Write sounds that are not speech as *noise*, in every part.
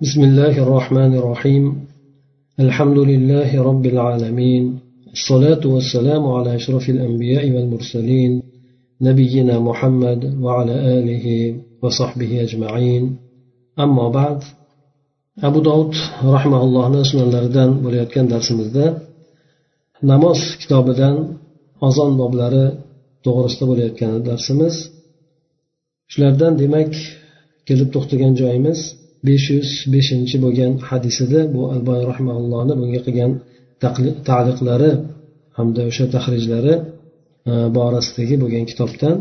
بسم الله الرحمن الرحيم الحمد لله رب العالمين الصلاة والسلام على أشرف الأنبياء والمرسلين نبينا محمد وعلى آله وصحبه أجمعين أما بعد أبو داود رحمه الله sunanlaridan bo'layotgan darsimizda namoz kitobidan azon boblari to'g'risida bo'layotgan darsimiz shulardan demak kelib to'xtagan joyimiz besh yuz beshinchi bo'lgan hadisida bu alboy rahmaullohni bunga qilgan taliqlari hamda o'sha tahrijlari e, borasidagi bo'lgan kitobdan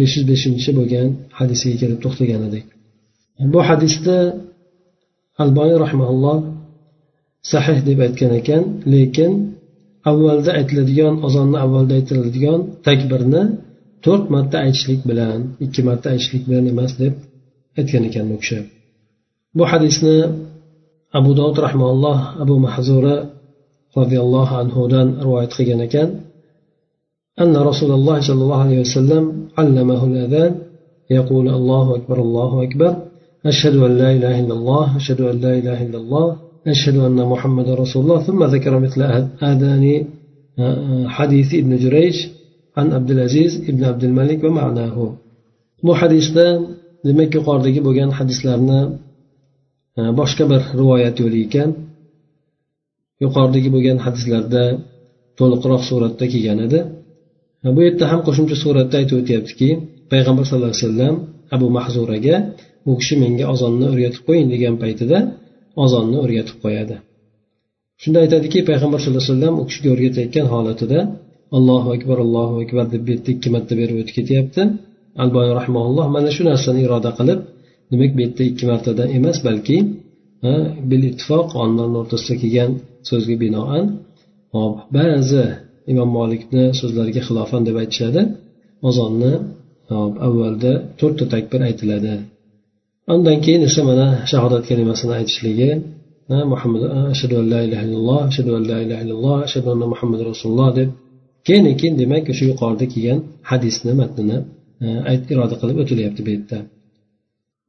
besh yuz beshinchi bo'lgan hadisiga kelib to'xtagan edik bu hadisda alboy rahmaulloh sahih deb aytgan ekan lekin avvalda aytiladigan ozonni avvalda aytiladigan takbirni to'rt marta aytishlik bilan ikki marta aytishlik bilan emas deb aytgan ekan u kishi. Bu hadisni abu dovud rahmaulloh abu mahzura roziyallohu anhudan rivoyat qilgan ekan. أن رسول الله صلى الله عليه وسلم علمه الأذان يقول الله أكبر الله أكبر أشهد أن لا إله إلا الله أشهد أن لا إله إلا الله أشهد أن محمد رسول الله ثم ذكر مثل آذان حديث ابن جريج عن عبد العزيز ابن عبد الملك ومعناه bu hadisda demak yuqoridagi bo'lgan hadislarni boshqa bir rivoyat yo'li ekan. Yuqoridagi bo'lgan hadislarda to'liqroq suratda kelgan edi. Bu yerda ham qo'shimcha suratda aytib o'tyaptiki payg'ambar sallallohu alayhi vasallam abu mahzuraga u kishi menga ozonni o'rgatib qo'ying degan paytida ozonni o'rgatib qo'yadi. Shunda aytadiki payg'ambar sallallohu alayhi vasallam u kishiga o'rgatayotgan holatida allohu akbar allohu akbar deb bu yerda ikki marta berib o'tib ketyapti. Alboy rahmaulloh mana shu narsani iroda qilib demak bu yerda ikki martadan emas balki bil ittifoq olimlarni o'rtasida kelgan so'zga binoan hop ba'zi imom molikni so'zlariga xilofan deb aytishadi. Ozonni avvalda to'rtta takbir aytiladi. Undan keyin esa mana shahodat kalimasini aytishligi muhammad ashadu an la ilaha illalloh ashadu an la ilaha illalloh ashadu anna muhammad rasululloh deb keyin keyin demak o'sha yuqorida kelgan hadisni matnini iroda qilib o'tilyapti bu yerda.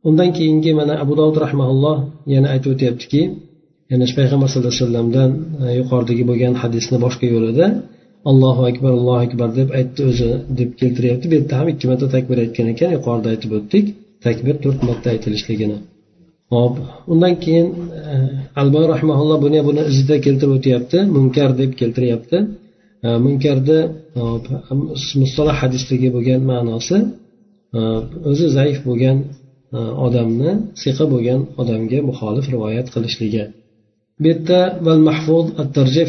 Undan keyingi mana abu dovud rahmaulloh yana aytib o'tyaptiki yana payg'ambar sallallohu alayhi vasallamdan e, yuqoridagi bo'lgan hadisni boshqa yo'lida allohu akbar allohu akbar deb aytdi o'zi deb keltiryapti. Bu yerda ham ikki marta takbir aytgan ekan yuqorida aytib o'tdik takbir to'rt marta aytilishligini. Hop undan keyin e, alboy rahmaulloh buni buni izida keltirib o'tyapti munkar deb keltiryapti. E, Munkarni mustalah hadisdagi bo'lgan ma'nosi o'zi zaif bo'lgan Э, odamni siqa bo'lgan odamga muxolif rivoyat qilishligi. Bu yerda val mahfuz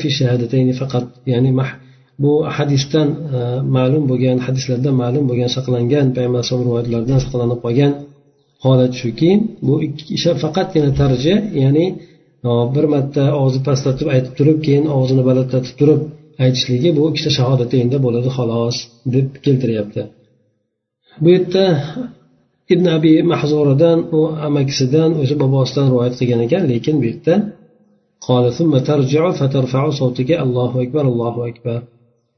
fi faqat ya'ni bu hadisdan e, ma'lum bo'lgan hadislardan ma'lum bo'lgan saqlangan payg'ambar alayhisalom rivoyatlaridan saqlanib qolgan holat shuki bu faqatgina tarji ya'ni e, bir marta og'zi pastlatib aytib turib keyin og'zini balandlatib turib aytishligi bu ikkita shahodatayinda bo'ladi xolos deb keltiryapti. Bu yerda ibn abi mahzuradan u amakisidan o'zi bobosidan rivoyat qilgan ekan lekin bu yerda allohu akbar allohu akbar.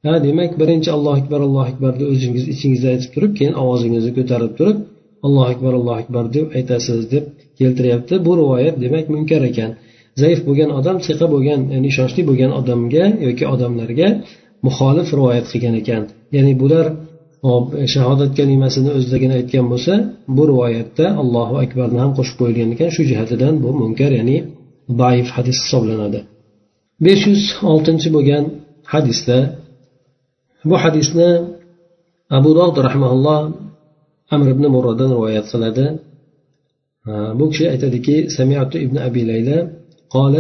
Ha demak birinchi allohu akbar allohu akbarni o'zingiz ichingizda aytib turib keyin ovozingizni ko'tarib turib allohu akbar allohu akbar deb aytasiz deb keltiryapti. Bu rivoyat demak munkar ekan. Zaif bo'lgan odam siqa bo'lgan ya'ni ishonchli bo'lgan odamga yoki odamlarga muxolif rivoyat qilgan ekan. Ya'ni bular hop shahodat kalimasini o'zidagina aytgan bo'lsa bu rivoyatda allohu akbarni ham qo'shib qo'yilgan ekan shu jihatidan bu munkar ya'ni baif hadis hisoblanadi besh yuz oltinchi bo'lgan hadisda bu hadisni abu dovud rahmaulloh amr ibn murradan rivoyat qiladi bu kishi aytadiki samiatu ibn abi layla قال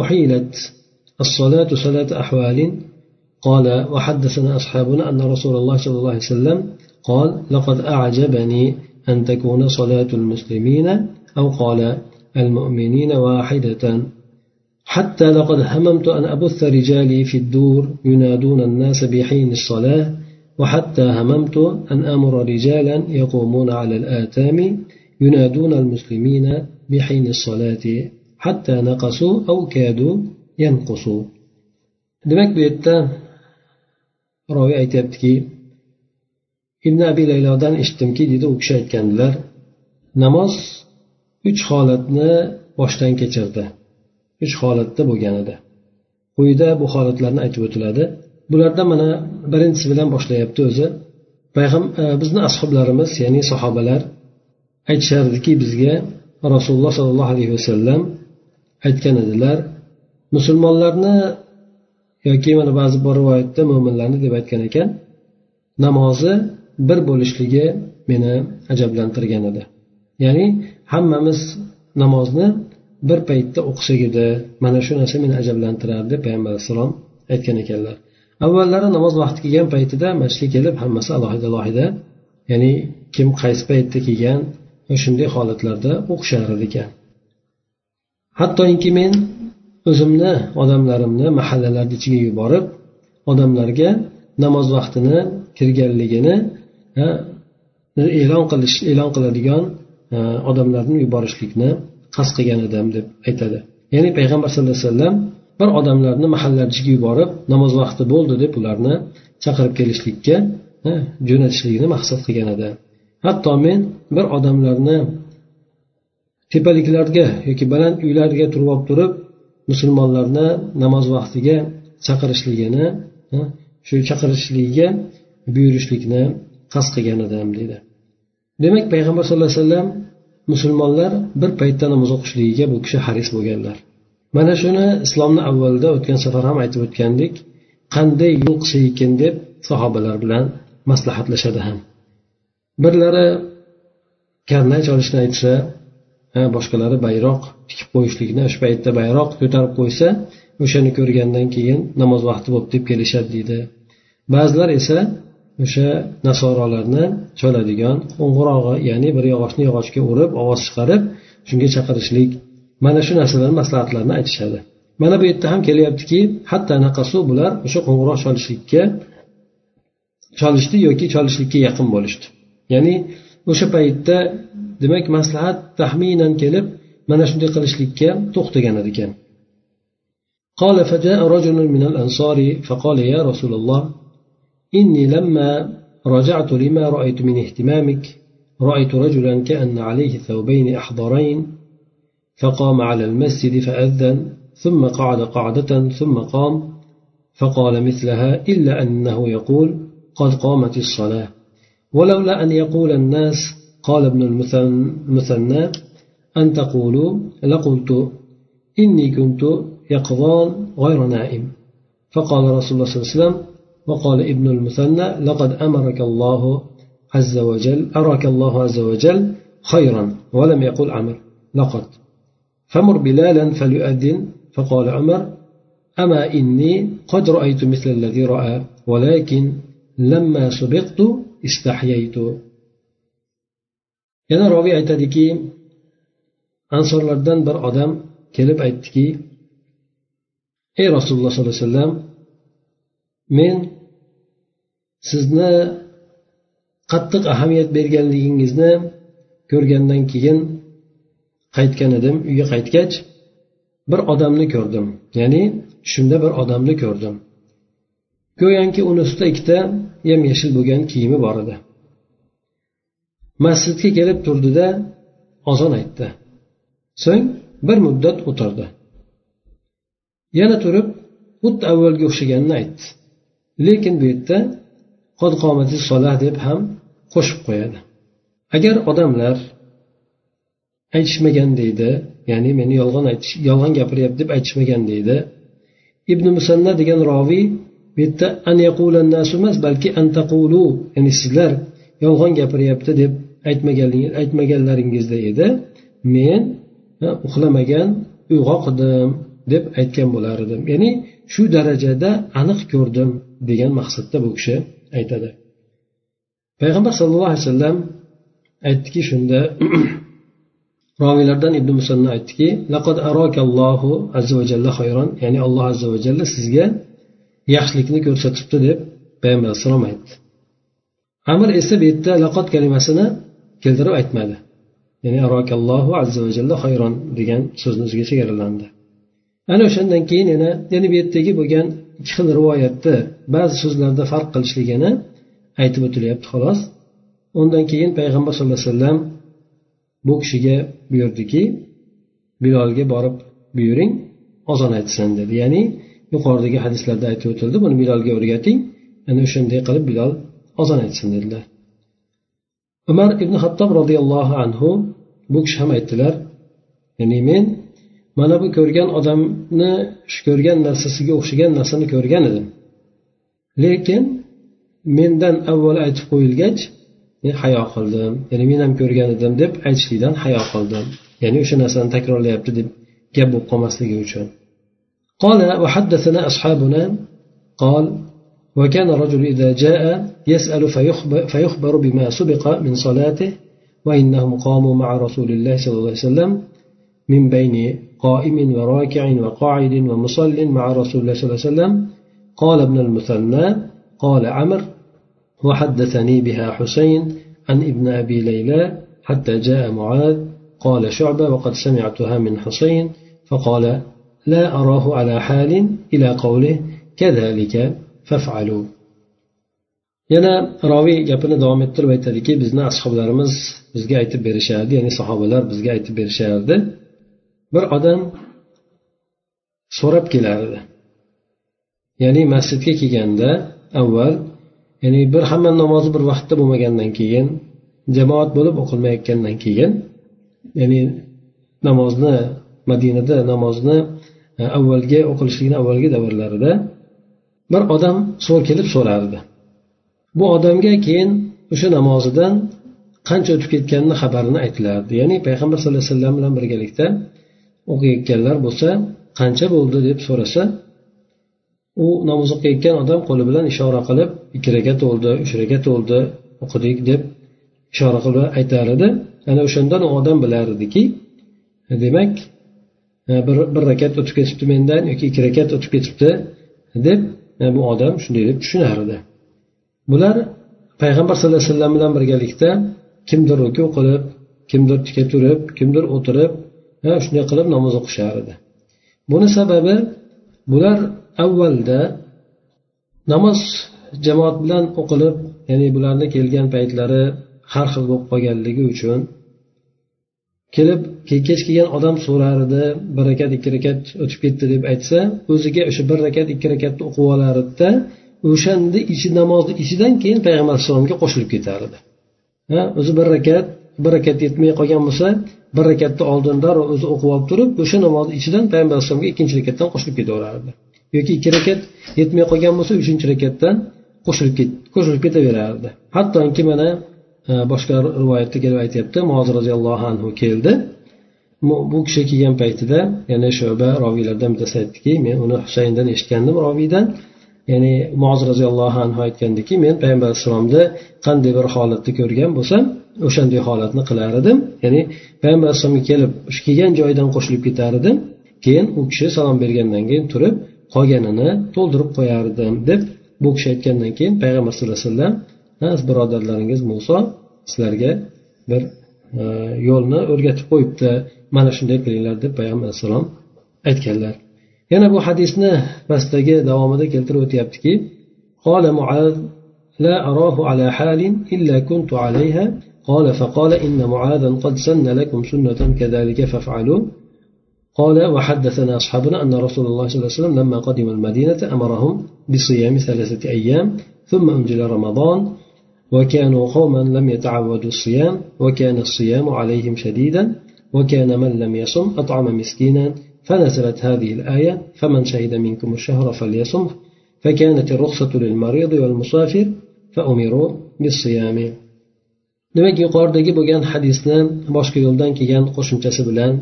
أحيلت الصلاة صلاة أحوال قال وحدثنا أصحابنا أن رسول الله صلى الله عليه وسلم قال لقد أعجبني أن تكون صلاة المسلمين أو قال المؤمنين واحدة. حتى لقد هممت أن أبث رجالي في الدور ينادون الناس بحين الصلاة وحتى هممت أن أمر رجالا يقومون على الآتام ينادون المسلمين بحين الصلاة حتى نقصوا أو كادوا ينقصوا. Demak bu yerda roviy aytyaptiki ibn abi laylodan eshitdimki deydi u kishi aytgandilar namoz uch holatni boshdan kechirdi. Uch holatda bo'lgan edi quyida bu holatlarni aytib o'tiladi. Bulardan mana birinchisi bilan boshlayapti o'zi. Payg'am e, bizni ashoblarimiz ya'ni sahobalar aytishardiki bizga rasululloh sollallohu alayhi vasallam aytgan edilar musulmonlarni yoki mana ba'zi bir rivoyatda mo'minlarni deb aytgan ekan namozi bir bo'lishligi meni ajablantirgan edi. Ya'ni hammamiz namozni bir paytda o'qisak edi mana shu narsa meni ajablantirardi deb payg'ambar alayhissalom aytgan ekanlar. Avvallari namoz vaqti kelgan paytida masjidga kelib hammasi alohida alohida ya'ni kim qaysi paytda kelgan shunday holatlarda o'qishar ekan. Hattoki men o'zimni odamlarimni mahallalarni ichiga yuborib odamlarga namoz vaqtini kirganligini e'lon qilish e'lon qiladigan odamlarni yuborishlikni qasd qilgan edim deb aytadi. Ya'ni payg'ambar sallallohu alayhi vasallam bir odamlarni mahallalar ichiga yuborib namoz vaqti bo'ldi deb ularni chaqirib kelishlikka jo'natishlikni maqsad qilgan edi. Hatto men bir odamlarni tepaliklarga yoki baland uylarga turib olib turib musulmonlarni namoz vaqtiga chaqirishligini shu chaqirishligiga buyurishlikni qasd qilgan edim deydi. Demak payg'ambar sallallohu alayhi vasallam musulmonlar bir paytda namoz o'qishligiga bu kishi haris bo'lganlar. Mana shuni islomni avvalida o'tgan safar ham aytib o'tgandik. Qanday yo'l qilsa ekan deb sahobalar bilan maslahatlashadi ham. Birlari karnay cholishni aytsa boshqalari bayroq tikib qo'yishlikni shu paytda bayroq ko'tarib qo'ysa o'shani ko'rgandan keyin namoz vaqti bo'libdi deb kelishadi deydi. Ba'zilar esa o'sha nasorolarni choladigan qo'ng'irog'i ya'ni bir yog'ochni yog'ochga urib ovoz chiqarib shunga chaqirishlik mana shu narsalarni maslahatlarni aytishadi. Mana bu yerda ham kelyaptiki hatto naqasu bular o'sha qo'ng'iroq cholishlikka cholishdi yoki cholishlikka yaqin bo'lishdi. Ya'ni o'sha paytda demak maslahat taxminan kelib mana shunday qilishlikka to'xtagan ekan قال فجاء رجل من الأنصار فقال يا رسول الله إني لما رجعت لما رأيت من اهتمامك رأيت رجلا كأن عليه ثوبين أحضرين فقام على المسجد فأذن ثم قعد قعدة ثم قام فقال مثلها إلا أنه يقول قد قامت الصلاة ولولا أن يقول الناس قال ابن المثنى أن تقولوا لقلت إني كنت يقظان غير نائم. فقال رسول الله صلى الله عليه وسلم وقال ابن المثنى لقد أمرك الله عز وجل أراك الله عز وجل خيرا ولم يقل عمر لقد. فمر بلالا فليؤذن فقال عمر أما إني قد رأيت مثل الذي رأى ولكن لما سبقت استحييت. Yana roviy aytadiki ansorlardan bir odam kelib aytdiki ey rasululloh sollallohu alayhi vasallam men sizni qattiq ahamiyat berganligingizni ko'rgandan keyin qaytgan edim. Uyga qaytgach bir odamni ko'rdim. Ya'ni tushimda bir odamni ko'rdim. Go'yoki uni ustida ikkita yam yashil bo'lgan kiyimi bor edi. Masjidga kelib turdida ozon aytdi. So'ng bir muddat o'tirdi. Yana turib xuddi avvalgi o'xshaganini aytdi. Lekin bu yerda qod qomati solah deb ham qo'shib qo'yadi. Agar odamlar aytishmagan deydi ya'ni meni yolg'on aytish yolg'on gapiryapti deb aytishmagan deydi ibn musanna degan roviy bu yerda an emas balki antaqulu ya'ni sizlar yolg'on gapiryapti deb aytmaganlaringizda edi. Men uxlamagan uyg'oqdim deb aytgan bo'lar edim ya'ni shu darajada aniq ko'rdim degan maqsadda bu kishi aytadi. Payg'ambar sallallohu alayhi vasallam aytdiki shunda *clears throat* roviylardan ibn musanna aytdiki laqad arokallohu azza va jalla hayron. Ya'ni alloh azza va jalla sizga yaxshilikni ko'rsatibdi deb payg'ambar alayhissalom aytdi. Amir esa bu yerda laqot kalimasini keltirib aytmadi. Ya'ni arokallohu azza va jalla hayron degan so'zni o'ziga chegaralandi ana o'shandan keyin yana yana bu yerdagi bo'lgan ikki xil rivoyatni ba'zi so'zlarda farq qilishligini aytib o'tilyapti xolos. Undan keyin payg'ambar sallallohu alayhi vasallam bu kishiga buyurdiki bilolga borib buyuring ozon aytsin dedi. Ya'ni yuqoridagi hadislarda aytib o'tildi buni bilolga o'rgating ana o'shanday qilib bilol ozon aytsin dedilar. umar ibn hattob roziyallohu anhu bu kishi ham aytdilar ya'ni men mana bu ko'rgan odamni shu ko'rgan narsasiga o'xshagan narsani ko'rgan edim lekin mendan avval aytib qo'yilgach men hayo qildim ya'ni men ham ko'rgan edim deb aytishlikdan hayo qildim ya'ni o'sha narsani takrorlayapti deb gap bo'lib qolmasligi uchun قال وحدثنا أصحابنا قال وكان الرجل إذا جاء يسأل فيخبر, فيخبر بما سبق من صلاته وإنهم قاموا مع رسول الله صلى الله عليه وسلم من بين قائم وراكع وقاعد ومصل مع رسول الله صلى الله عليه وسلم. قال ابن المثنى قال عمر وحدثني بها حسين عن ابن أبي ليلى حتى جاء معاذ قال شعبة وقد سمعتها من حسين فقال لا أراه على حال إلى قوله كذلك فافعلوا. Yana roviy gapini davom ettirib aytadiki bizni ashoblarimiz bizga aytib berishardi ya'ni sahobalar bizga aytib berishardi. Bir odam so'rab kelardi. Ya'ni masjidga kelganda avval ya'ni bir hamma namozi bir vaqtda bo'lmagandan keyin jamoat bo'lib o'qilmayotgandan keyin ya'ni namozni madinada namozni e, avvalgi o'qilishlikni avvalgi davrlarida bir odam so'r kelib so'rardi. Bu odamga keyin o'sha namozidan qancha o'tib ketganini xabarini aytilardi ya'ni payg'ambar sallallohu alayhi vasallam bilan birgalikda o'qiyotganlar bo'lsa qancha bo'ldi deb so'rasa u namoz o'qiyotgan odam qo'li bilan ishora qilib ikki rakat bo'ldi uch rakat bo'ldi o'qidik deb ishora qilib aytar edi. Ana o'shandan u odam bilar ediki demak e, bir bir rakat o'tib ketibdi mendan yoki ikki rakat o'tib ketibdi deb e, bu odam shunday deb tushunar edi. Bular payg'ambar sallallohu alayhi vasallam bilan birgalikda kimdir ruku qilib kimdir tika turib kimdir o'tirib shunday qilib namoz o'qishar edi. Buni sababi bular avvalda namoz jamoat bilan o'qilib ya'ni bularni kelgan paytlari har xil bo'lib qolganligi uchun kelib kech kelgan odam so'rar edi bir rakat ikki rakat o'tib ketdi deb aytsa o'ziga o'sha bir rakat ikki rakatni o'qib olar edida o'shanda ichi namozni ichidan keyin payg'ambar alayhissalomga qo'shilib ketar edi. O'zi bir rakat bir rakat yetmay qolgan bo'lsa bir rakatni oldin darrov o'zi o'qib olib turib o'sha namozni ichidan payg'ambar alayhisalomga ikkinchi rakatdan qo'shilib ketaverardi yoki ikki rakat yetmay qolgan bo'lsa uchinchi rakatdan qo'shilib qo'shilib ketaverardi hattoki mana boshqa rivoyatda kelib aytyapti moz roziyallohu anhu keldi. Bu kishi kelgan paytida yana shoba roviylardan bittasi aytdiki men uni husayndan eshitgandim roviydan. Ya'ni moz roziyallohu anhu aytgandiki men payg'ambar alayhissalomni qanday bir holatda ko'rgan bo'lsam o'shanday holatni qilar edim. Ya'ni payg'ambar alayhissalomga kelib kelgan joyidan qo'shilib ketar edim. Keyin u kishi salom bergandan keyin turib qolganini to'ldirib qo'yardim deb bu kishi aytgandan keyin payg'ambar sallallohu alayhi vasallam birodarlaringiz muso sizlarga bir e, yo'lni o'rgatib qo'yibdi mana shunday qilinglar deb payg'ambar alayhissalom aytganlar. Yana bu hadisni pastdagi davomida keltirib o'tyaptiki قال معاذ لا أراه على حال إلا كنت عليها قال فقال إن معاذا قد سن لكم سنة كذلك فافعلوا قال وحدثنا أصحابنا أن رسول الله صلى الله عليه وسلم لما قدم المدينة أمرهم بصيام ثلاثة أيام ثم أنزل رمضان وكانوا قوما لم يتعودوا الصيام وكان الصيام عليهم شديدا وكان من لم يصم أطعم مسكينا فنزلت هذه الآية فمن شهد منكم الشهر فليصم فكانت الرخصة للمريض والمسافر فأمروا بالصيام demak yuqoridagi bo'lgan hadisni boshqa yo'ldan kelgan qo'shimchasi bilan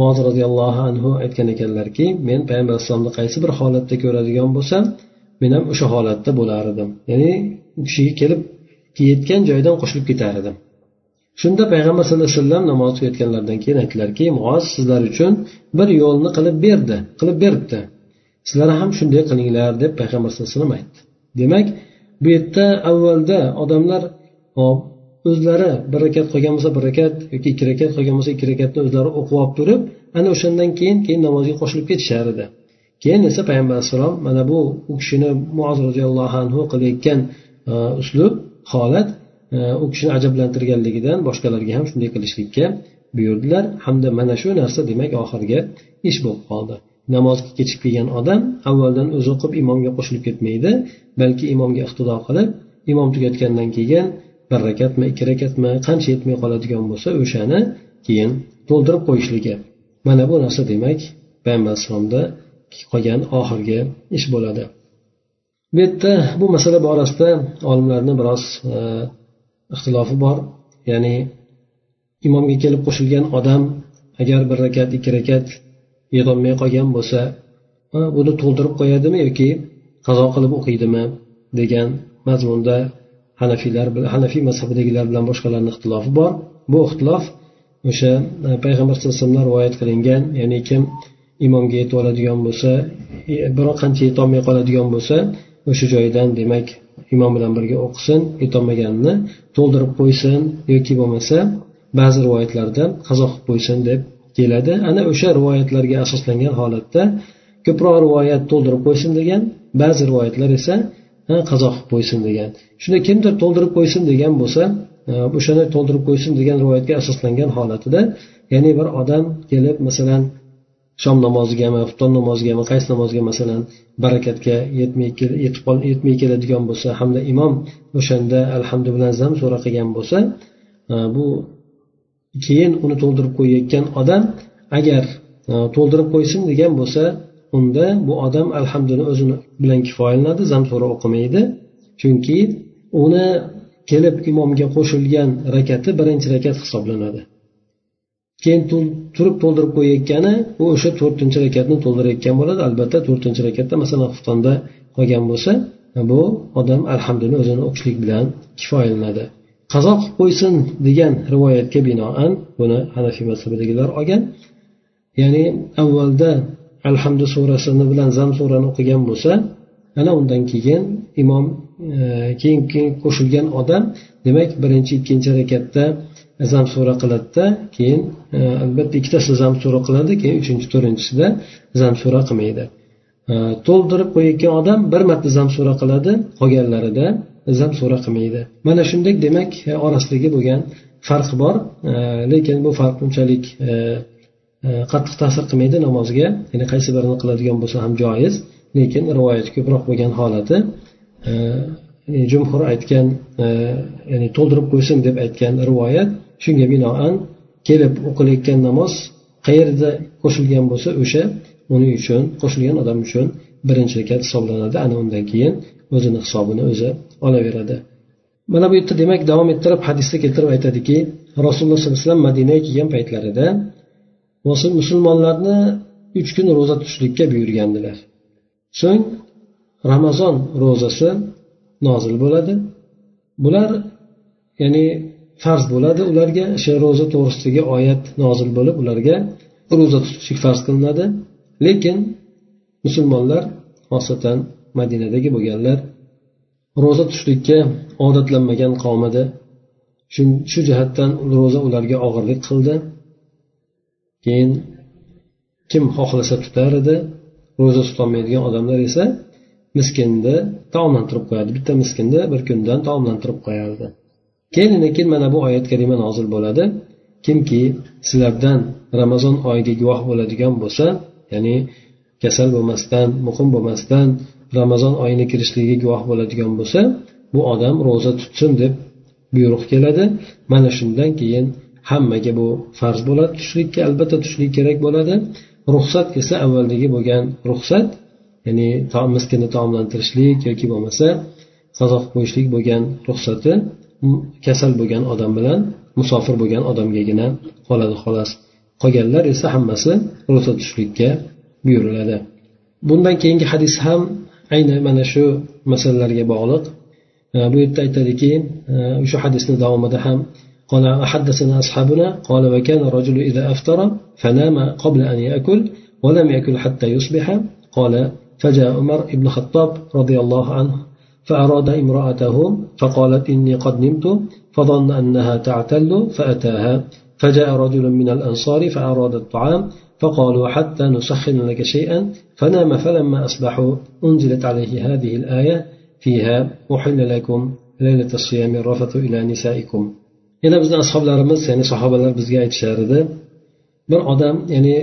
moz roziyallohu anhu aytgan ekanlarki men payg'ambar alayhissalomni qaysi bir holatda ko'radigan bo'lsam men ham o'sha holatda bo'lar edim ya'ni u kishiga kelib yetgan joydan qo'shilib ketar edim Shunda payg'ambar sallallohu alayhi vasallam namoz tugatganlaridan keyin aytdilarki moz sizlar uchun bir yo'lni qilib berdi qilib beribdi. Sizlar ham shunday qilinglar deb payg'ambar sallallohu alayhi vasallam aytdi. Demak bu yerda avvalda odamlar o'zlari bir rakat qolgan bo'lsa bir rakat yoki ikki rakat qolgan bo'lsa ikki rakatni o'zlari o'qib olib turib ana o'shandan keyin keyin namozga qo'shilib ketishar edi. Keyin esa payg'ambar alayhissalom mana bu u kishini muoz roziyallohu anhu qilayotgan e, uslub holat u kishini ajablantirganligidan boshqalarga ham shunday qilishlikka buyurdilar. Hamda mana shu narsa demak oxirgi ish bo'lib qoldi. Namozga kechikib kelgan odam avvaldan o'zi o'qib imomga qo'shilib ketmaydi balki imomga iqtido qilib imom tugatgandan keyin bir rakatmi ikki rakatmi qancha yetmay qoladigan bo'lsa o'shani keyin to'ldirib qo'yishligi. Mana bu narsa demak payg'ambar alayhissalomda qolgan oxirgi ish bo'ladi. Bu yerda bu masala borasida olimlarni biroz e, ixtilofi bor. Ya'ni imomga kelib qo'shilgan odam agar bir rakat ikki rakat yig'olmay qolgan bo'lsa buni to'ldirib qo'yadimi yoki qazo qilib o'qiydimi? degan mazmunda hanafiylar hanafiy mazhabidagilar bilan boshqalarni ixtilofi bor. Bu ixtilof o'sha e, payg'ambar sallallohu alayhi vasallam rivoyat qilingan ya'ni kim imomga yetib oladigan bo'lsa e, biroq qancha yetolmay qoladigan bo'lsa o'sha joyidan demak imom bilan birga o'qisin yetolmaganini to'ldirib qo'ysin yoki bo'lmasa ba'zi rivoyatlarda qazo qilib qo'ysin deb keladi. Ana o'sha rivoyatlarga asoslangan holatda ko'proq rivoyat to'ldirib qo'ysin degan ba'zi rivoyatlar esa qazo qilib qo'ysin degan. Shunda kimdir to'ldirib qo'ysin degan bo'lsa o'shani to'ldirib qo'ysin degan rivoyatga asoslangan holatida ya'ni bir odam kelib masalan shom namozigami xufton namozigami qaysi namozga masalan barakatga yetmay yetmay keladigan bo'lsa hamda imom o'shanda alhamdu bilan zam so'ra qilgan bo'lsa e, bu keyin uni to'ldirib qo'yayotgan odam agar e, to'ldirib qo'ysin degan bo'lsa unda bu odam alhamduni o'zini bilan kifoyalanadi zam so'ra o'qimaydi. Chunki uni kelib imomga qo'shilgan rakati birinchi rakat hisoblanadi. Keyin turib to'ldirib qo'yayotgani u o'sha to'rtinchi rakatni to'ldirayotgan bo'ladi. Albatta to'rtinchi rakatda masalan xuftonda qolgan bo'lsa bu odam alhamduni o'zini o'qishlik bilan kifoyalanadi. Qazo qilib qo'ysin degan rivoyatga binoan buni hanafiy mazhabidagilar olgan. Ya'ni avvalda alhamdu surasini bilan zam surani o'qigan bo'lsa ana undan keyin imom e, keyin keyin qo'shilgan odam demak birinchi ikkinchi rakatda zam sura qiladida keyin e, albatta ikkitasida zam sura qiladi keyin uchinchi to'rtinchisida zam sura qilmaydi. E, to'ldirib qo'yayotgan odam bir marta zam sura qiladi qolganlarida zam sura qilmaydi. Mana shunday demak e, orasidagi bo'lgan farq bor. Lekin bu farq unchalik qattiq ta'sir qilmaydi namozga. Ya'ni qaysi birini qiladigan bo'lsa ham joiz lekin rivoyat ko'proq bo'lgan holati. Jumhur aytgan ya'ni to'ldirib qo'ysin deb aytgan rivoyat shunga binoan kelib o'qilayotgan namoz qayerda qo'shilgan bo'lsa o'sha uning uchun qo'shilgan odam uchun birinchi rakat hisoblanadi. Ana undan keyin o'zini hisobini o'zi olaveradi. Mana bu yerda demak davom ettirib hadisda keltirib aytadiki rasululloh sollallohu alayhi vasallam madinaga kelgan paytlarida musulmonlarni uch kun ro'za tutishlikka buyurgandilar. So'ng ramazon ro'zasi nozil bo'ladi. Bular ya'ni farz bo'ladi. Ularga o'sha ro'za to'g'risidagi oyat nozil bo'lib ularga ro'za tutishlik farz qilinadi. Lekin musulmonlar xosatan madinadagi bo'lganlar ro'za tutishlikka odatlanmagan qavm edi shu jihatdan ro'za ularga og'irlik qildi. Keyin kim xohlasa tutar edi ro'za tutolmaydigan odamlar esa miskinni taomlantirib qo'yadi bitta miskinni bir kundan taomlantirib qo'yardi. Keyin keyin mana bu oyat kalima nozil bo'ladi. Kimki sizlardan ramazon oyiga guvoh bo'ladigan bo'lsa ya'ni kasal bo'lmasdan muqim bo'lmasdan ramazon oyini kirishligiga guvoh bo'ladigan bo'lsa bu odam ro'za tutsin deb buyruq keladi. Mana shundan keyin hammaga bu farz bo'ladi. Tushlikka albatta tushlik kerak bo'ladi. Ruxsat esa avvaldagi bo'lgan ruxsat ya'ni miskinni taomlantirishlik yoki bo'lmasa qazo qo'yishlik bo'lgan ruxsati kasal bo'lgan odam bilan musofir bo'lgan odamgagina qoladi xolos qolganlar esa hammasi ro'za tutishlikka buyuriladi bundan keyingi hadis ham ayni mana shu masalalarga bog'liq bu yerda aytadiki o'sha hadisni davomida ham قال حدثنا أصحابنا قال وكان الرجل إذا أفطر فنام قبل أن يأكل ولم يأكل حتى يصبح قال فجاء عمر بن الخطاب رضي الله عنه فأراد امرأته فقالت إني قد نمت فظن أنها تعتل فأتاها. فجاء رجل من الأنصار فأراد الطعام فقالوا حتى نسخن لك شيئا. فنام فلما أصبحوا أنزلت عليه هذه الآية فيها أحل لكم ليلة الصيام الرفث إلى نسائكم. yana bizni ashoblarimiz ya'ni sahobalar bizga aytishar edi bir odam ya'ni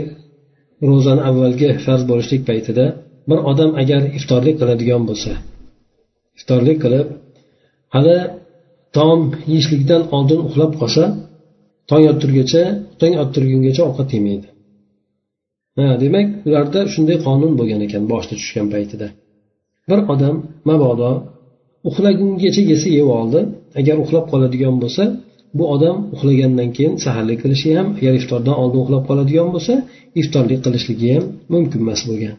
ro'zani avvalgi farz bo'lishlik paytida bir odam agar iftorlik qiladigan bo'lsa iftorlik qilib hali taom yeyishlikdan oldin uxlab qolsa tong ottirguncha tong ottirgungacha ovqat yemaydi. Ha demak ularda shunday qonun bo'lgan ekan boshida tushgan paytida. Bir odam mabodo uxlagungacha yesa yeb oldi agar uxlab qoladigan bo'lsa bu odam uxlagandan keyin saharlik qilishi ham agar iftordan oldin uxlab qoladigan bo'lsa iftorlik qilishligi ham mumkin emas bo'lgan.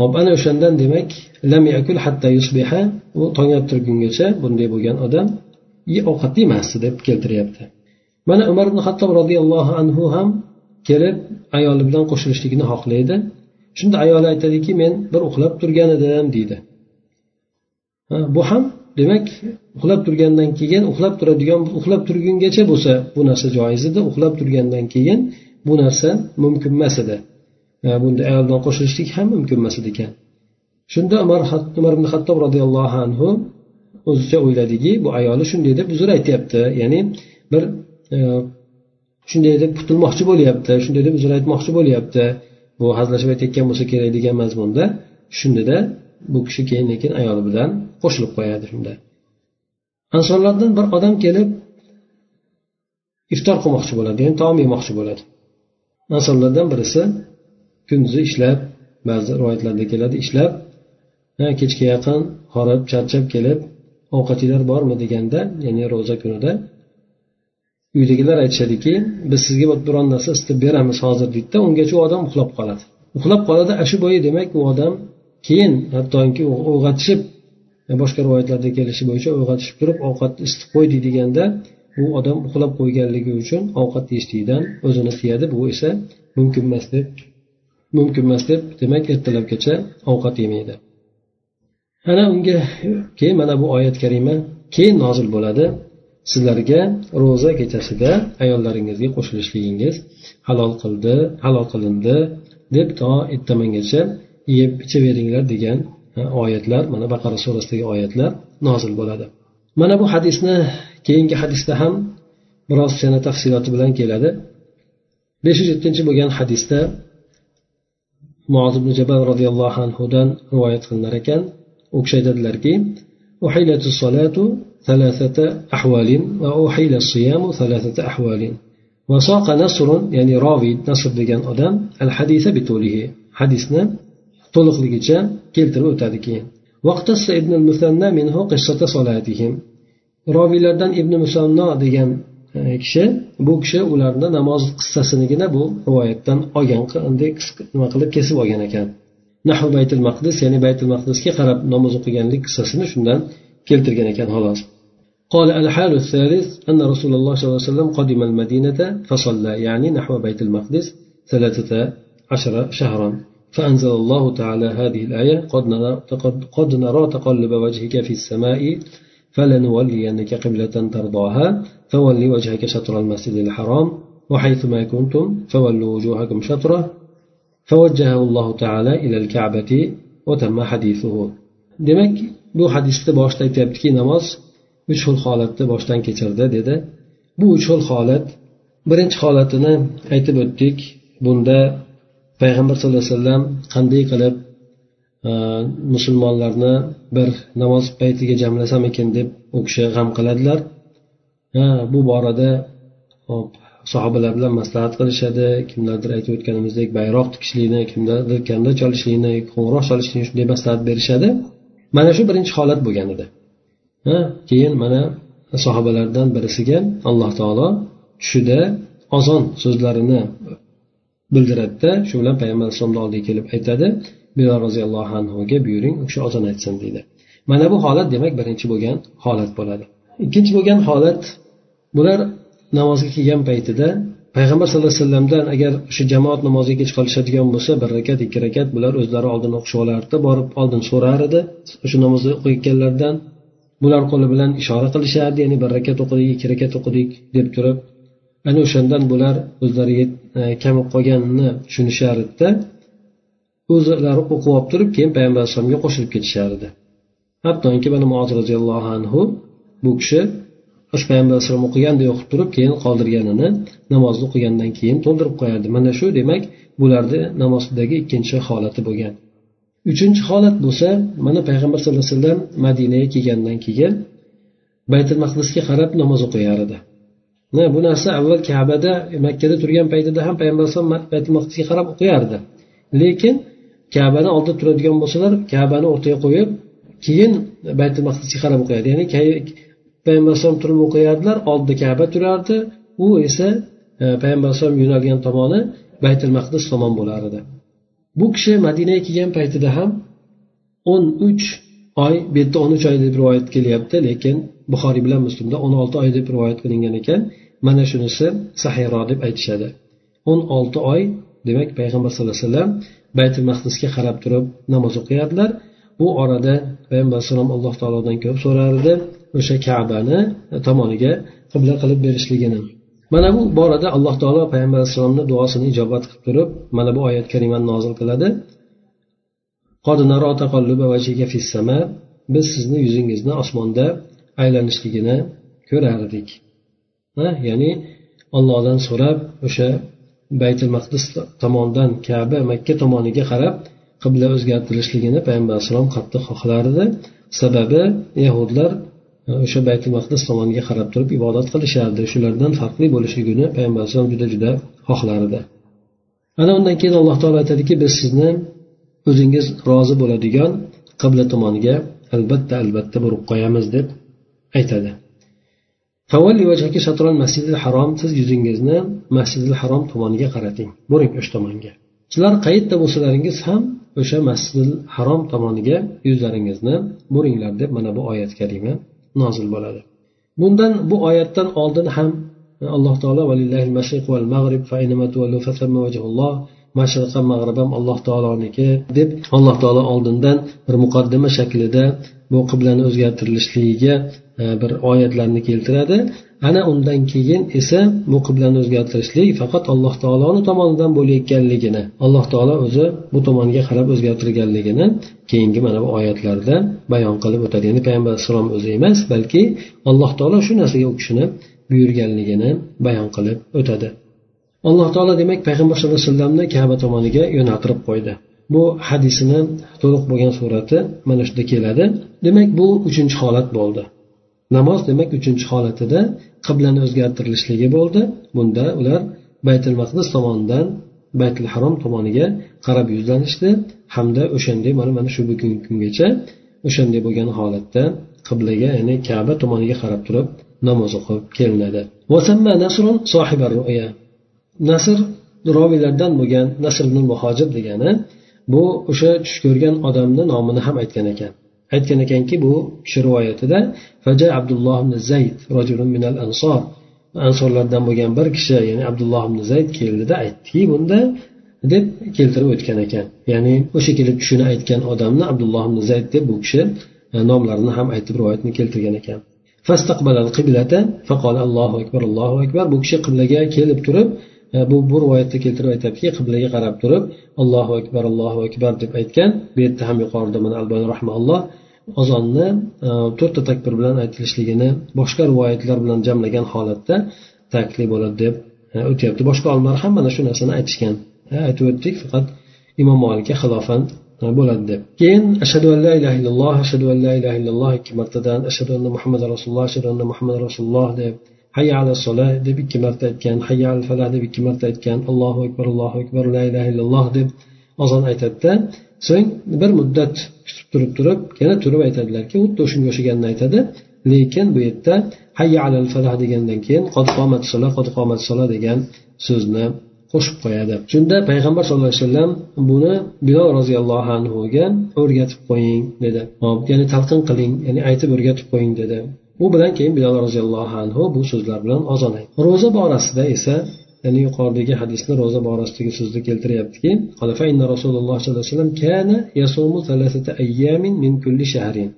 Hop ana o'shandan demak lam yakul hatta yusbiha u tong ottirgungacha bunday bo'lgan odam ovqat yemasdi deb keltiryapti. Mana umar ibn hattob roziyallohu anhu ham kelib ayoli bilan qo'shilishlikni xohlaydi. Shunda ayoli aytadiki men bir uxlab turgan edim deydi. Bu ham demak uxlab turgandan keyin uxlab turadigan uxlab turgungacha bo'lsa bu narsa joiz edi uxlab turgandan keyin bu narsa mumkin emas edi. Bunda ayoldan qo'shilishlik ham mumkin emas ekan. Shunda umar umar ibn hattob roziyallohu anhu o'zicha o'yladiki bu ayoli shunday deb uzr aytyapti. Ya'ni bir e, shunday deb qutulmoqchi bo'lyapti shunday deb uzr aytmoqchi bo'lyapti. Bu hazillashib aytayotgan bo'lsa kerak degan mazmunda shundada bu kishi keyin lekin ayoli bilan qo'shilib qo'yadi shunda. Ansorlardan bir odam kelib iftor qilmoqchi bo'ladi ya'ni taom yemoqchi bo'ladi. Ansorlardan birisi kunduzi ishlab ba'zi rivoyatlarda keladi ishlab kechga yaqin horib charchab kelib ovqatinglar bormi deganda ya'ni ro'za kunida uydagilar aytishadiki biz sizga biron narsa isitib beramiz hozir deydida ungacha u odam uxlab qoladi. Uxlab qoladi ana shu bo'yi demak u odam keyin hattoki uyg'otishib e, boshqa rivoyatlarda kelishi bo'yicha uyg'otishib turib ovqatni isitib qo'ydi deganda u odam uxlab qo'yganligi uchun ovqat yeyishlikdan o'zini tiyadi bu esa mumkin emas deb mumkin emas deb demak ertalabgacha ovqat yemaydi. Ana unga keyin mana bu oyat karima keyin nozil bo'ladi. Sizlarga ro'za kechasida ayollaringizga qo'shilishligingiz halol qildi halol qilindi deb to ertamangacha yeb ichaveringlar degan oyatlar mana baqara surasidagi oyatlar nozil bo'ladi. Mana bu hadisni keyingi hadisda ham biroz yana tafsiloti bilan keladi. besh yuz yettinchi bo'lgan hadisda muoz ibn jabal roziyallohu anhudan rivoyat qilinar ekan u kishi aytadilarki ثلاثة أحوال وأحيل الصيام ثلاثة أحوال وساق نصر يعني راوي نصر degan odam الحديث بطوله حديثنا to'liqligicha keltirib o'tadi keyin ibn musanna minhu qissata solatihim roviylardan ibn musanno degan e, kishi bu kishi ularni namoz qissasinigina bu rivoyatdan olgan nima qilib kesib olgan ekan nahu baytul maqdis ya'ni baytul maqdisga qarab namoz o'qiganlik qissasini shundan keltirgan ekan xolos قال الحال الثالث أن رسول الله صلى الله عليه وسلم قدم المدينة فصلى يعني نحو بيت المقدس ثلاثة عشر شهرا فأنزل الله تعالى هذه الآية قد نرى, قد نرى تقلب وجهك في السماء فلنولينك قبلة ترضاها فولي وجهك شطر المسجد الحرام وحيثما كنتم فولوا وجوهكم شطره فوجهه الله تعالى إلى الكعبة وتم حديثه demak bu hadisda boshida aytyaptiki namoz uch xil holatda boshdan kechirdi dedi bu uch xil holat birinchi holatini aytib o'tdik bunda payg'ambar sallallohu alayhi vasallam qanday qilib e, musulmonlarni bir namoz paytiga jamlasam ekan deb u kishi g'am qiladilar ha bu borada hop sahobalar bilan maslahat qilishadi kimlardir aytib o'tganimizdek bayroq tikishlikni kimlardir kanda cholishlikni qo'ng'iroq cholishlikni shunday maslahat berishadi mana shu birinchi holat bo'lgan edi keyin mana sahobalardan birisiga alloh taolo tushida ozon so'zlarini bildiradida shu bilan payg'ambar alayhisalomni oldiga kelib aytadi bilol roziyallohu anhuga buyuring u kishi ozon aytsin deydi. Mana bu holat demak birinchi bo'lgan holat bo'ladi. Ikkinchi bo'lgan holat bular namozga kelgan paytida payg'ambar sallallohu alayhi vasallamdan agar shu jamoat namoziga kech qolishadigan bo'lsa bir rakat ikki rakat bular o'zlari oldin o'qishib olardi borib oldin so'rar edi. O'sha namozni o'qiyotganlardan bular qo'li bilan ishora qilishardi ya'ni bir rakat o'qidik ikki rakat o'qidik deb turib ana o'shandan bular o'zlariga e, kamib qolganini tushunishardida o'zlari o'qib olib turib keyin payg'ambar alayhisalomga qo'shilib ketishardi. Hattoki mana muoz roziyallohu anhu bu kishi o'sha payg'ambar alayhisalom o'qiganday o'qib turib keyin qoldirganini namozni o'qigandan keyin to'ldirib qo'yardi. Mana shu demak bularni namozdagi ikkinchi holati bo'lgan. Uchinchi holat bo'lsa mana payg'ambar sallallohu alayhi vasallam madinaga kelgandan keyin baytul maqdisga qarab namoz o'qiyar edi bu narsa avval kabada makkada turgan paytida ham payg'ambar alayhisalom baytul maqdisga qarab o'qiyardi. Lekin kabani oldida turadigan bo'lsalar kabani o'rtaga qo'yib keyin baytul maqdisga qarab o'qiyadi ya'ni payg'ambar alayhisalom turib o'qiyardilar oldida kaba turardi. U esa e, payg'ambar alayhisalom yo'nalgan tomoni baytul maqdis tomon bo'lar edi. Bu kishi madinaga kelgan paytida ham o'n uch oy bu yerda o'n uch oy deb rivoyat kelyapti lekin buxoriy bilan muslimda o'n olti oy deb rivoyat qilingan ekan. Mana shunisi sahiyroq deb aytishadi. o'n olti oy demak payg'ambar sallallohu alayhi vasallam baytul maqdisga qarab turib namoz o'qiyardilar. Bu orada payg'ambar alayhissalom alloh taolodan ko'p so'rar edi o'sha kabani tomoniga qibla qilib berishligini. Mana bu borada alloh taolo payg'ambar alayhissalomni duosini ijobat qilib turib mana bu oyat karimani nozil qiladi. Biz sizni yuzingizni osmonda aylanishligini ko'rardik. Ya'ni ollohdan so'rab o'sha baytul maqdis tomonidan kaba makka tomoniga qarab qibla o'zgartirishligini payg'ambar alayhissalom qattiq xohlar edi sababi yahudlar e, o'sha baytul maqdis tomoniga qarab turib ibodat qilishardi. Shulardan farqli bo'lishligini payg'ambar alayhisalom juda juda xohlar edi ana undan keyin alloh taolo aytadiki biz sizni o'zingiz rozi bo'ladigan qibla tomoniga albatta albatta burib qo'yamiz deb aytadi. Harom siz yuzingizni masjidil harom tomoniga qarating. Boring o'sha tomonga. Sizlar qayerda bo'lsalaringiz ham o'sha masjidil harom tomoniga yuzlaringizni buringlar deb mana bu oyat kalima nozil bo'ladi. Bundan bu oyatdan oldin ham alloh taolo mashriq ham mag'rib ham alloh taoloniki deb alloh taolo oldindan bir muqaddima shaklida bu qiblani o'zgartirilishligiga E, bir oyatlarni keltiradi. Ana undan keyin esa bu qiblani o'zgartirishlik faqat alloh taoloni tomonidan bo'layotganligini alloh taolo o'zi bu tomonga qarab o'zgartirganligini keyingi mana bu oyatlarda bayon qilib o'tadi. Ya'ni payg'ambar alayhissalom o'zi emas balki alloh taolo shu narsaga u kishini buyurganligini bayon qilib o'tadi. Alloh taolo demak payg'ambar sallallohu alayhi vasallamni kaba tomoniga yo'naltirib qo'ydi. Bu hadisini to'liq bo'lgan surati mana shunda keladi. Demak bu uchinchi holat bo'ldi. Namoz demak uchinchi holatida qiblani o'zgartirilishligi bo'ldi. Bunda ular baytul maqdis tomonidan baytul harom tomoniga qarab yuzlanishdi. Hamda o'shanday mana mana shu bugungi kungacha o'shanday bo'lgan holatda qiblaga ya'ni kaba tomoniga qarab turib namoz o'qib kelinadi. Nasr roviylardan bo'lgan nasr ibn muhojir degani bu o'sha tush ko'rgan odamni nomini ham aytgan ekan. Aytgan ekanki bu kishi rivoyatida faja abdulloh ibn zayd minal ansor. Ansorlardan bo'lgan bir kishi ya'ni abdulloh ibn zayd keldida aytdiki bunda deb keltirib o'tgan ekan. Ya'ni o'sha kelib shuni aytgan odamni abdulloh ibn zayd deb bu kishi e, nomlarini ham aytib rivoyatni keltirgan ekan. Allohu akbar allohu akbar. Bu kishi qiblaga kelib turib E, bu bu rivoyatda keltirib aytadiki qiblaga qarab turib allohu akbar allohu akbar deb aytgan bu yerda ham yuqorida mana albani rahmaulloh ozonni e, to'rtta takbir bilan aytilishligini boshqa rivoyatlar bilan jamlagan holatda taklif bo'ladi deb e, o'tyapti. Boshqa olimlar ham mana shu narsani aytishgan. Aytib o'tdik faqat imom molikka xilofan bo'ladi deb. Keyin ashadu an la ilaha illalloh ashadu an la ilaha illalloh ikki martadan ashadu anna muhammad rasululloh ashadu anna muhammad rasululloh deb hayya ala sola deb ikki marta aytgan. Hayya al falah deb ikki marta aytgan. Allohu akbar allohu akbar la ilaha illalloh deb ozon aytadida. So'ng bir muddat kutib turib turib yana turib aytadilarki xuddi o'shanga o'xshaganini aytadi. Lekin bu yerda hayya alal falah degandan keyin qod qomat sola qod qomat sola degan so'zni qo'shib qo'yadi. Shunda payg'ambar sallallohu alayhi vasallam buni bilol roziyallohu anhuga o'rgatib qo'ying dedi. Hop ya'ni talqin qiling ya'ni aytib o'rgatib qo'ying dedi. U bilan keyin bilol roziyallohu anhu bu so'zlar bilan ozon aytdi. Ro'za borasida esa ya'ni yuqoridagi hadisni ro'za borasidagi so'zni keltiryaptiki rasululloh sollallohu alayhi kana yasumu min kulli shahrin.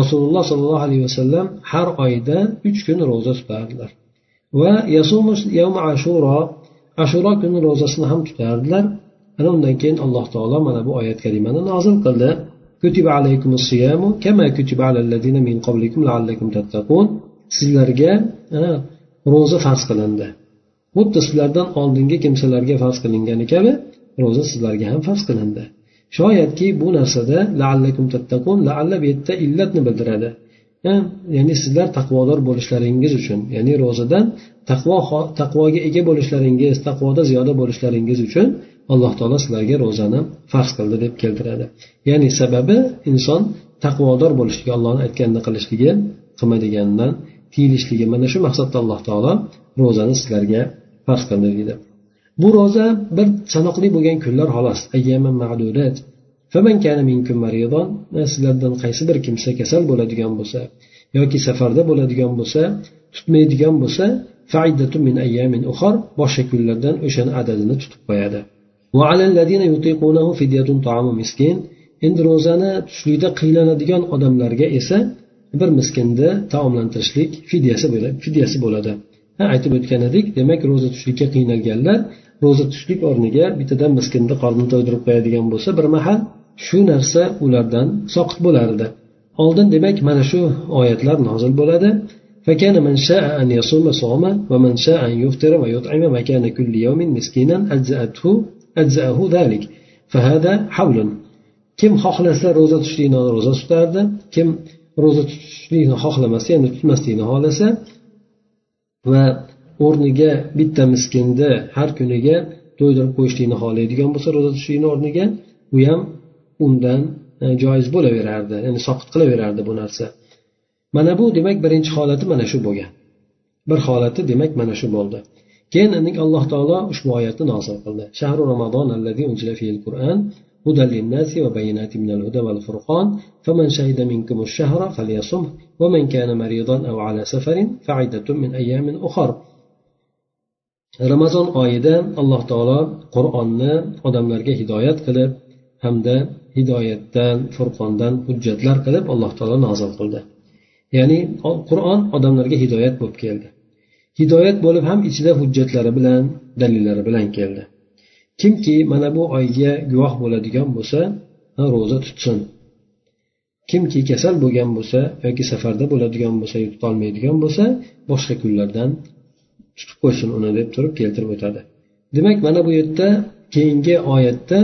Rasululloh sollallohu alayhi vasallam har oyda uch kun ro'za tutardilar. Va yasumu yawma ashuro ashuro kuni ro'zasini ham tutardilar. Ana undan keyin alloh taolo mana bu oyat kalimani nozil qildi. kutiba alaykumus siyamu kama kutiba alal ladina min qablikum la'allakum tattaqun sizlarga ro'za farz qilindi. Xuddi sizlardan oldingi kimsalarga farz qilingani kabi ro'za sizlarga ham farz qilindi. Shoyatki bu narsada laallakum tattaqun laalla bu yerda illatni bildiradi. Ya'ni sizlar taqvodor bo'lishlaringiz uchun ya'ni ro'zadan taqvo taqvoga ega bo'lishlaringiz taqvoda ziyoda bo'lishlaringiz uchun alloh taolo sizlarga ro'zani farz qildi deb keltiradi. Ya'ni sababi inson taqvodor bo'lishligi ollohni aytganini qilishligi qilmaydiganidan tiyilishligi mana shu maqsadda alloh taolo ro'zani sizlarga farz qildi deydi. Bu ro'za bir sanoqli bo'lgan kunlar xolos. Sizlardan qaysi bir kimsa kasal bo'ladigan bo'lsa yoki safarda bo'ladigan bo'lsa tutmaydigan bo'lsa boshqa kunlardan o'shani adadini tutib qo'yadi. endi ro'zani tutishlikda qiynaladigan odamlarga esa bir miskinni taomlantirishlik fidyasi fidyasi bo'ladi ha aytib o'tgan edik demak ro'za tutishlikka qiynalganlar ro'za tutishlik o'rniga bittadan miskinni qornini to'ydirib qo'yadigan bo'lsa bir mahal shu narsa ulardan soqit bo'lardi oldin demak mana shu oyatlar nozil bo'ladi فكان من شاء أن يصوم صام ومن شاء أن يفطر ويطعم مكان كل يوم مسكينا أجزأته أجزأه ذلك فهذا حول kim xohlasa ro'za tutishlikni ro'za tutardi kim ro'za tutishlikni xohlamasa ya'ni tutmaslikni xohlasa va o'rniga bitta miskinni har kuniga to'ydirib qo'yishlikni xohlaydigan bo'lsa ro'za tutishlikni o'rniga u ham undan e, joiz bo'laverardi ya'ni soqit qilaverardi bu narsa mana bu demak birinchi holati mana shu bo'lgan bir holati demak mana shu bo'ldi keyin alloh taolo ushbu oyatni nozil qildi shahru ramazon qur'an هدى للناس وبينات من الهدى والفرقان فمن شهد منكم الشهر فليصمه ومن كان مريضا أو على سفر فعدة من أيام أخر ramazon oyida alloh taolo qur'onni odamlarga hidoyat qilib hamda hidoyatdan furqondan hujjatlar qilib alloh taolo nozil qildi ya'ni qur'on odamlarga hidoyat bo'lib keldi Hidoyat bo'lib ham ichida hujjatlari bilan dalillari bilan keldi. Kimki mana bu oyga guvoh bo'ladigan bo'lsa ro'za tutsin. Kimki kasal bo'lgan bo'lsa yoki safarda bo'ladigan bo'lsa tutolmaydigan bo'lsa boshqa kunlardan tutib qo'ysin uni deb turib keltirib o'tadi. Demak mana bu yerda keyingi oyatda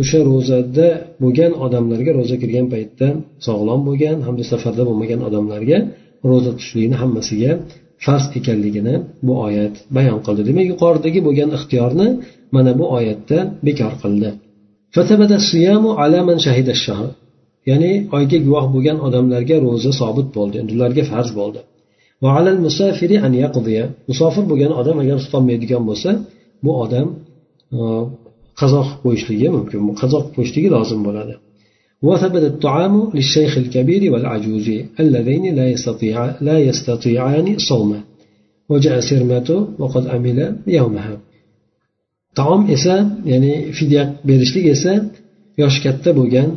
o'sha ro'zada bo'lgan odamlarga ro'za kirgan paytda sog'lom bo'lgan hamda safarda bo'lmagan odamlarga ro'za tutishlikni hammasiga farz ekanligini bu oyat bayon qildi. Demak yuqoridagi bo'lgan ixtiyorni mana bu oyatda bekor qildi. Ya'ni oyga guvoh bo'lgan odamlarga ro'za sobit bo'ldi endi ularga farz bo'ldi. Musofir bo'lgan odam agar tutolmaydigan bo'lsa bu odam e, qazo qilib qo'yishligi mumkin. Qazo qilib qo'yishligi lozim bo'ladi. وثبت الطعام للشيخ الكبير والعجوز اللذين لا يستطيع لا يستطيعان صومه وجاء سرمته وقد عمل يومها taom esa ya'ni fidya berishlik esa yoshi katta bo'lgan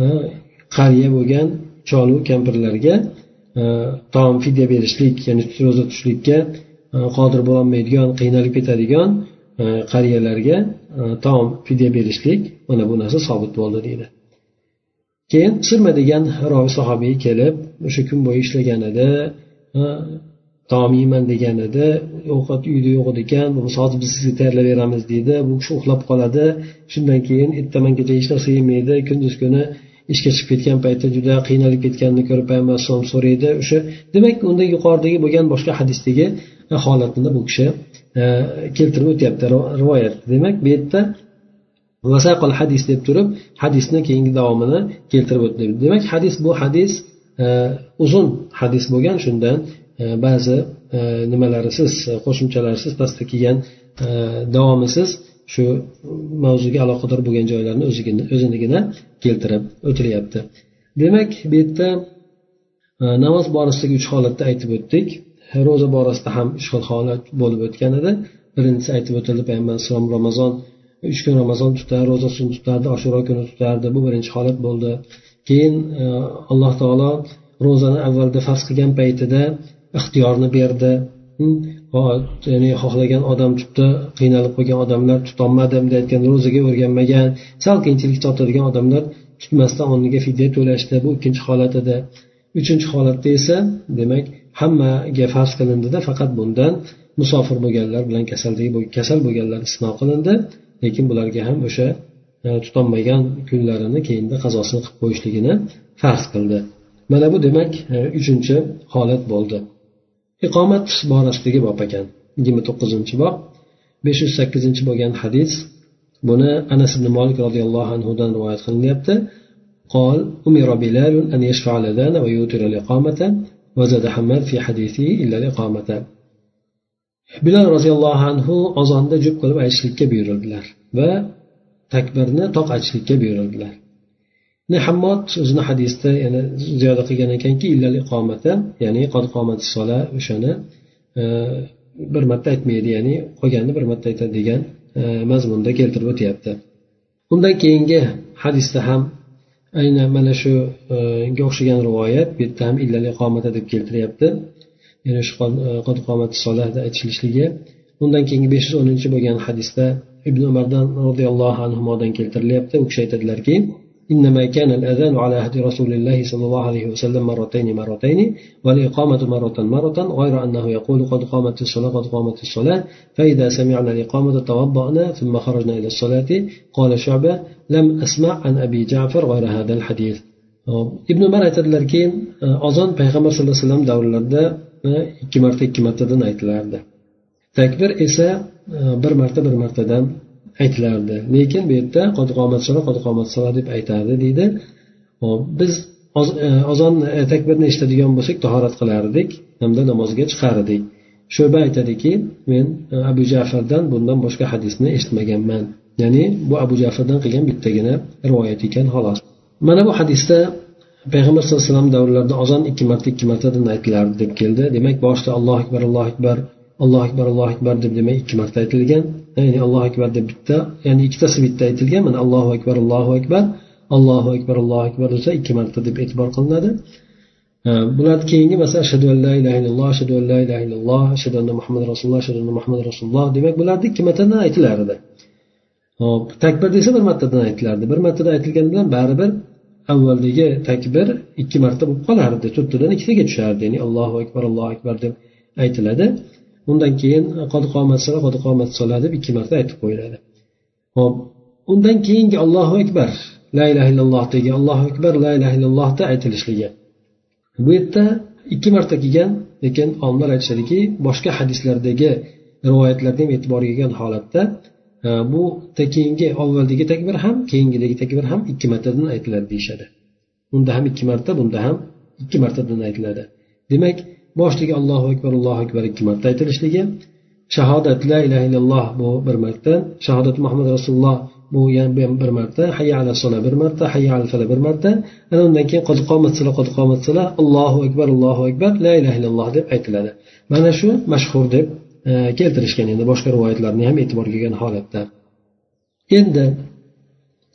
e, qariya bo'lgan cholu kampirlarga e, taom fidya berishlik ya'ni ro'za tutishlikka e, qodir bo'lolmaydigan qiynalib ketadigan qariyalarga taom fidya berishlik mana bu narsa sobit bo'ldi deydi Keyin sirma degan roviy sahobiy kelib o'sha kun bo'yi ishlaganida taom yeyman deganida ovqat uyda yo'q ekan hozir biz sizga tayyorlab beramiz deydi. Bu kishi uxlab qoladi. Shundan keyin ertamangacha hech narsa yemaydi. Kunduz kuni ishga chiqib ketgan paytda juda qiynalib ketganini ko'rib payg'ambar alayhisalom so'raydi. O'sha demak unda yuqoridagi bo'lgan boshqa hadisdagi eh, holatni bu kishi eh, keltirib o'tyapti rivoyat. Demak bu yerda vasaqol hadis deb turib hadisni keyingi davomini keltirib o'tdi demak hadis bu hadis e, uzun hadis bo'lgan. Shundan e, ba'zi e, nimalarisiz qo'shimchalarsiz pastda kelgan davomisiz shu mavzuga aloqador bo'lgan joylarni o'zinigina keltirib o'tilyapti. Demak bu yerda namoz borasidagi uch holatni aytib o'tdik. Ro'za borasida ham uch xil holat bo'lib o'tgan edi. Birinchisi aytib o'tildi payg'ambar alayhisalom ramazon uch kun ramazon tutar ro'zasini tutardi oshuro kuni tutardi bu birinchi holat bo'ldi. Keyin e, alloh taolo ro'zani avvalda farz qilgan paytida ixtiyorni berdi. Ya'ni xohlagan odam tutdi qiynalib qolgan odamlar tutolmadim deyotgan ro'zaga o'rganmagan sal qiyinchilik tortadigan odamlar tutmasdan o'rniga fidya to'lashdi. Bu ikkinchi holat edi. Uchinchi holatda esa demak hammaga farz qilindida faqat bundan musofir bo'lganlar bilan kasaldagi kasal bo'lganlar istisno qilindi. lekin bularga ham o'sha e, tutolmagan kunlarini keyinda qazosini qilib qo'yishligini farz qildi mana bu demak e, uchinchi holat bo'ldi iqomat borasidagi bob ekan yigirma to'qqizinchi bob besh yuz sakkizinchi bo'lgan hadis buni anas ibn molik roziyallohu anhudan rivoyat qilinyapti قال أمر بلال أن يشفع الأذان ويوتر الإقامة وزاد حماد في حديثه إلا الإقامة bilal roziyallohu anhu ozonda jup qilib aytishlikka buyurildilar va takbirni toq aytishlikka buyurildilar. Hammod o'zini hadisda yana ziyoda qilgan ekanki illal iqomata ya'ni qod qomati sola o'shani e, bir marta aytmaydi ya'ni qolganini bir marta aytadi degan e, mazmunda keltirib o'tyapti. Undan keyingi hadisda ham aynan mana shuga e, o'xshagan rivoyat bu yerda ham illal iqomata deb keltiryapti. ya'ni shu qod qomati solada aytilishligi undan keyingi besh yuz o'ninchi bo'lgan hadisda ibn umardan roziyallohu anhudan keltirilyapti u kishi aytadilarki إنما كان الأذان على عهد رسول الله صلى الله عليه وسلم مرتين مرتين والإقامة مرة مرة غير أنه يقول قد قامت الصلاة قد قامت الصلاة فإذا سمعنا الإقامة توضأنا ثم خرجنا إلى الصلاة قال شعبة لم أسمع عن أبي جعفر غير هذا الحديث ibn umar aytadilarki ozon payg'ambar sallallohu alayhi vasallam davrlarida ikki marta ikki martadan aytilardi. Takbir esa e, bir marta bir martadan aytilardi. Lekin bu yerda qomat deb aytadi deydi. Biz ozon e, e, takbirni eshitadigan bo'lsak tahorat qilardik hamda namozga chiqardik. Sho'ba aytadiki men abu jafardan bundan boshqa hadisni eshitmaganman. Ya'ni bu abu jafardan qilgan bittagina rivoyat ekan xolos. Mana bu hadisda payg'ambar sallallohu alayhi vasallam davrlarida ozon ikki marta ikki martadan aytilardi deb keldi. Demak boshida allohu akbar allohu akbar allohu akbar allohu akbar deb demak ikki marta aytilgan. Ya'ni allohu akbar deb bitta ya'ni ikkitasi bitta aytilgan. Mana allohu akbar allohu akbar allohu akbar allohu akbar desa ikki marta deb e'tibor qilinadi. Bularni keyingi masalan ashhadu an la ilaha illalloh ashhadu an la ilaha illalloh ashhadu anna muhammad rasululloh ashhadu anna muhammad rasululloh. Demak bularni ikki martadan aytilar edi hop takbir desa bir martadan aytilardi. Bir martadan aytilgani bilan baribir avvaldagi takbir ikki marta bo'lib qolardi. To'rttadan ikkitaga tushardi ya'ni allohu akbar allohu akbar deb aytiladi. Undan keyin qod qomat qod deb ikki marta aytib qo'yiladi. Hop undan keyingi allohu akbar la ilaha illallohdagi allohu akbar la ilaha illallohda aytilishligi. Bu yerda ikki marta kelgan lekin olimlar aytishadiki boshqa hadislardagi rivoyatlarga ham e'tiborga kelgan holatda bu keyingi avvaldagi takbir ham keyingidagi takbir ham ikki martadan aytiladi deyishadi. Unda ham ikki marta bunda ham ikki martadan aytiladi. Demak boshligi allohu akbar allohu akbar ikki marta aytilishligi shahodat la ilaha illalloh bu bir marta shahodat muhammad rasululloh bu yana bir marta hayya ala sola bir marta hayya ala fala bir marta. Ana undan keyin qod qomat sila qod qomat allohu akbar allohu akbar la ilaha illalloh deb aytiladi. Mana shu mashhur deb E, keltirishgan endi boshqa rivoyatlarni ham e'tiborga olgan holatda. Endi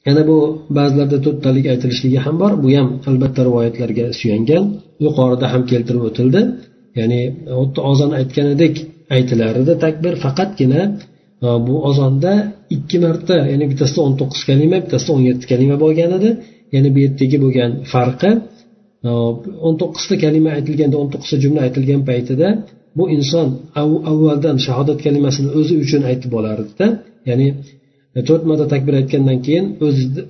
yana bu ba'zilarda to'rttalik aytilishligi ham bor bu ham albatta rivoyatlarga suyangan yuqorida ham keltirib o'tildi. Ya'ni xuddi ozon aytganidek aytilar edi takbir faqatgina e, bu ozonda ikki marta ya'ni bittasida o'n to'qqiz kalima bittasida o'n yetti kalima bo'lgan edi. Ya'ni bu yerdagi bo'lgan farqi e, o'n to'qqizta kalima aytilganda o'n to'qqizta jumla aytilgan paytida bu inson avvaldan shahodat kalimasini o'zi uchun aytib olardida ya'ni e, to'rt marta takbir aytgandan keyin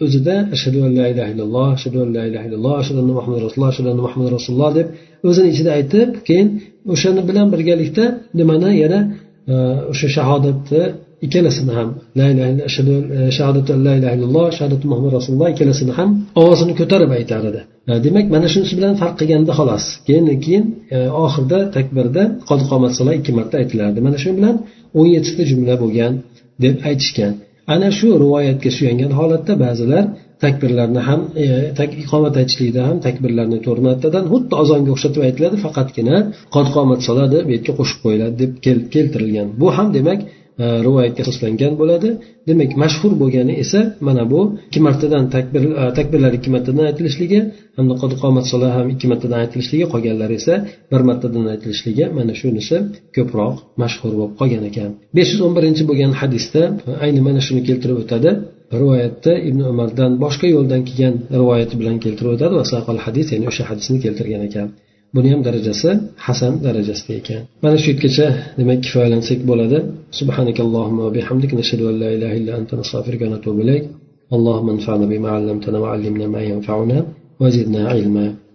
o'zida ashhadu an la ilaha illalloh ashhadu an la ilaha illalloh ashhadu anna muhammad rasululloh ashhadu anna muhammad rasululloh deb o'zini ichida aytib keyin o'shani bilan birgalikda nimani yana e, o'sha shahodatni ikkalasini ham la ilaha e, shahadatu la ilaha illalloh shahadatu muhammad rasululloh ikkalasini ham ovozini ko'tarib aytar edi demak mana shunisi bilan farq qilganda xolos. Keyin keyin e, oxirida takbirda qod qomat ikki marta aytilardi. Mana shu bilan o'n yettita jumla bo'lgan deb aytishgan. Ana shu rivoyatga suyangan holatda ba'zilar takbirlarni ham e, iqomat aytishlikda ham takbirlarni to'rt martadan xuddi ozonga o'xshatib aytiladi. Faqatgina qod qomat soladi bu yerga qo'shib qo'yiladi deb keltirilgan. Bu ham demak E, rivoyatga asoslangan bo'ladi. Demak mashhur bo'lgani esa mana bu ikki martadan takbir e, takbirlar ikki martadan aytilishligi hamda qomat sola ham ikki martadan aytilishligi qolganlari esa bir martadan aytilishligi mana shunisi ko'proq mashhur bo'lib qolgan ekan. besh yuz o'n birinchi bo'lgan hadisda ayni mana shuni keltirib o'tadi. Rivoyatda ibn umardan boshqa yo'ldan kelgan rivoyati bilan keltirib o'tadi hadis ya'ni o'sha hadisni keltirgan ekan. buni ham darajasi hasan darajasida ekan mana shu yergacha demak kifoyalansak bo'ladi سبحانك اللهم وبحمدك نشهد أن لا إله إلا أنت نستغفرك ونتوب إليك اللهم انفعنا بما علمتنا وعلمنا ما ينفعنا وزدنا علما